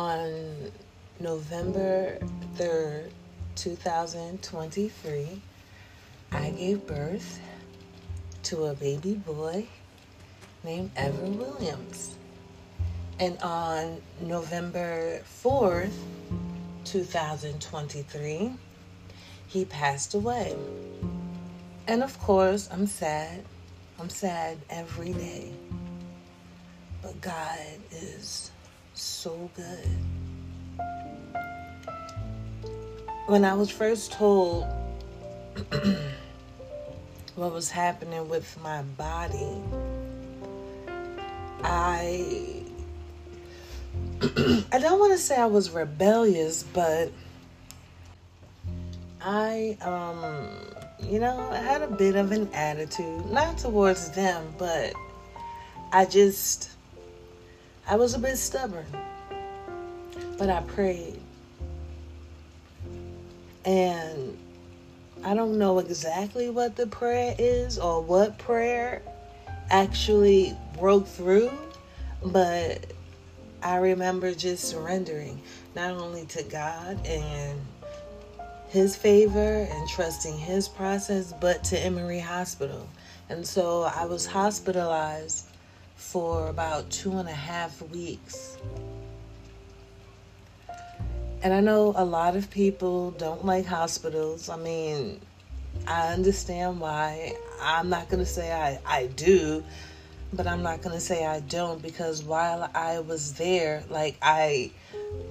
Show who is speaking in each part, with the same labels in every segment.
Speaker 1: On November 3rd, 2023, I gave birth to a baby boy named Ever Williams. And on November 4th, 2023, he passed away. And of course, I'm sad. I'm sad every day. But God is so good. When I was first told what was happening with my body, I I don't want to say I was rebellious, but I um you know, I had a bit of an attitude, not towards them, but I just I was a bit stubborn. But I prayed. And I don't know exactly what the prayer is or what prayer actually broke through, but I remember just surrendering not only to God and His favor and trusting His process, but to Emory Hospital. And so I was hospitalized for about two and a half weeks. And I know a lot of people don't like hospitals. I mean, I understand why. I'm not going to say I, I do, but I'm not going to say I don't because while I was there, like, I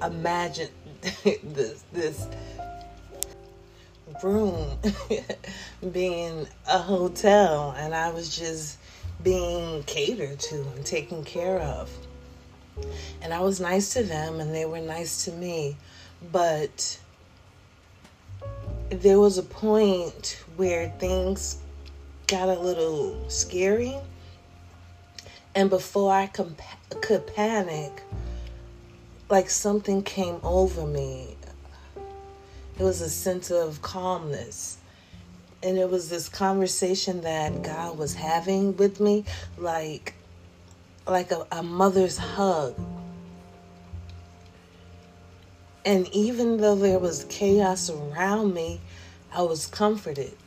Speaker 1: imagined this, this room being a hotel, and I was just being catered to and taken care of. And I was nice to them, and they were nice to me. But there was a point where things got a little scary. And before I could panic, like something came over me. It was a sense of calmness. And it was this conversation that God was having with me, like like a, a mother's hug. And even though there was chaos around me, I was comforted.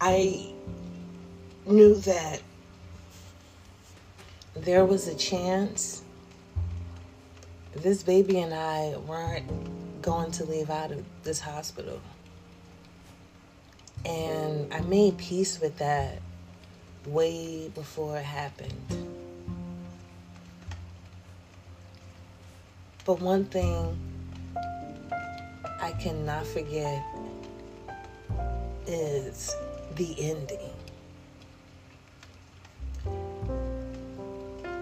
Speaker 1: I knew that there was a chance this baby and I weren't going to leave out of this hospital. And I made peace with that way before it happened. But one thing I cannot forget is the ending.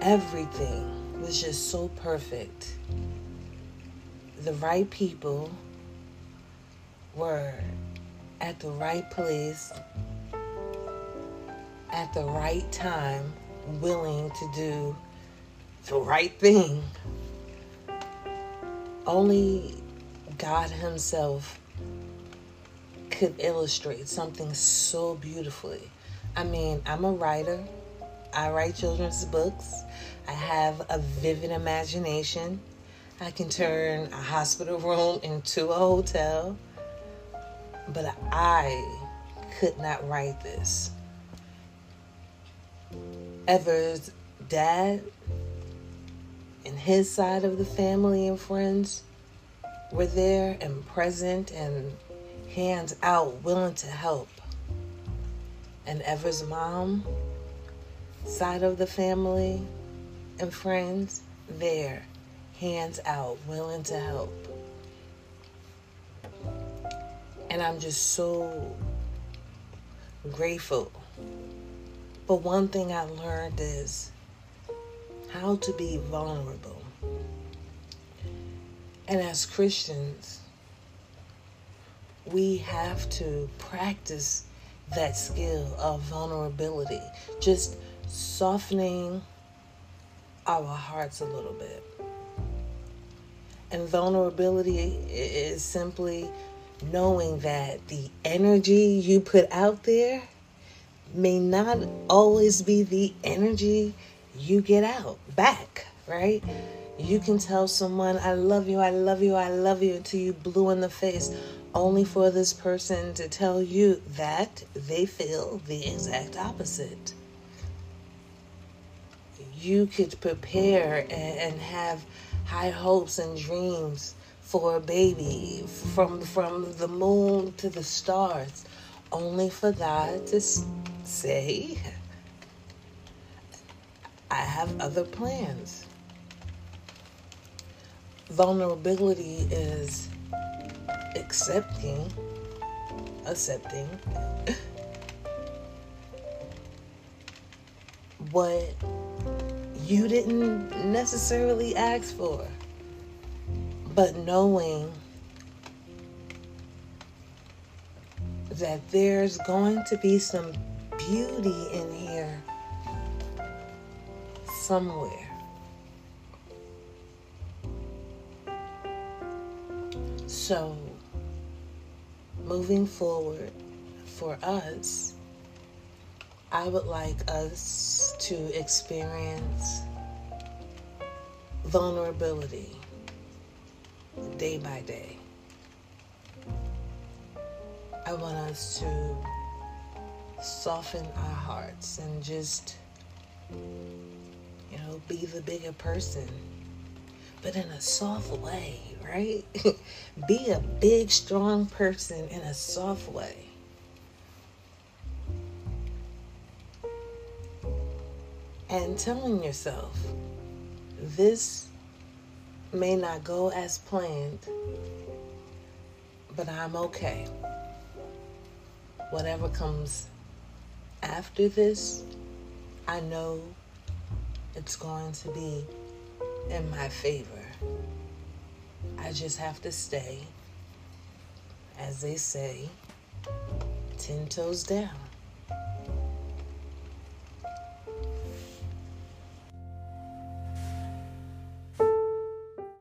Speaker 1: Everything was just so perfect. The right people were at the right place at the right time, willing to do the right thing. Only God Himself could illustrate something so beautifully. I mean, I'm a writer, I write children's books, I have a vivid imagination. I can turn a hospital room into a hotel, but I could not write this. Ever's dad and his side of the family and friends were there and present and hands out, willing to help. And Ever's mom, side of the family and friends, there, hands out, willing to help. And I'm just so grateful. But one thing I learned is how to be vulnerable. And as Christians, we have to practice that skill of vulnerability, just softening our hearts a little bit. And vulnerability is simply knowing that the energy you put out there may not always be the energy you get out back, right? You can tell someone, I love you, I love you, I love you, until you blue in the face, only for this person to tell you that they feel the exact opposite. You could prepare and, have high hopes and dreams for a baby from from the moon to the stars only for God to say I have other plans. Vulnerability is accepting accepting what you didn't necessarily ask for but knowing that there's going to be some beauty in here somewhere. So, moving forward for us, I would like us to experience vulnerability day by day. I want us to soften our hearts and just, you know, be the bigger person but in a soft way, right? Be a big, strong person in a soft way. And telling yourself, this may not go as planned, but I'm okay. Whatever comes after this, I know it's going to be in my favor. I just have to stay, as they say, ten toes down.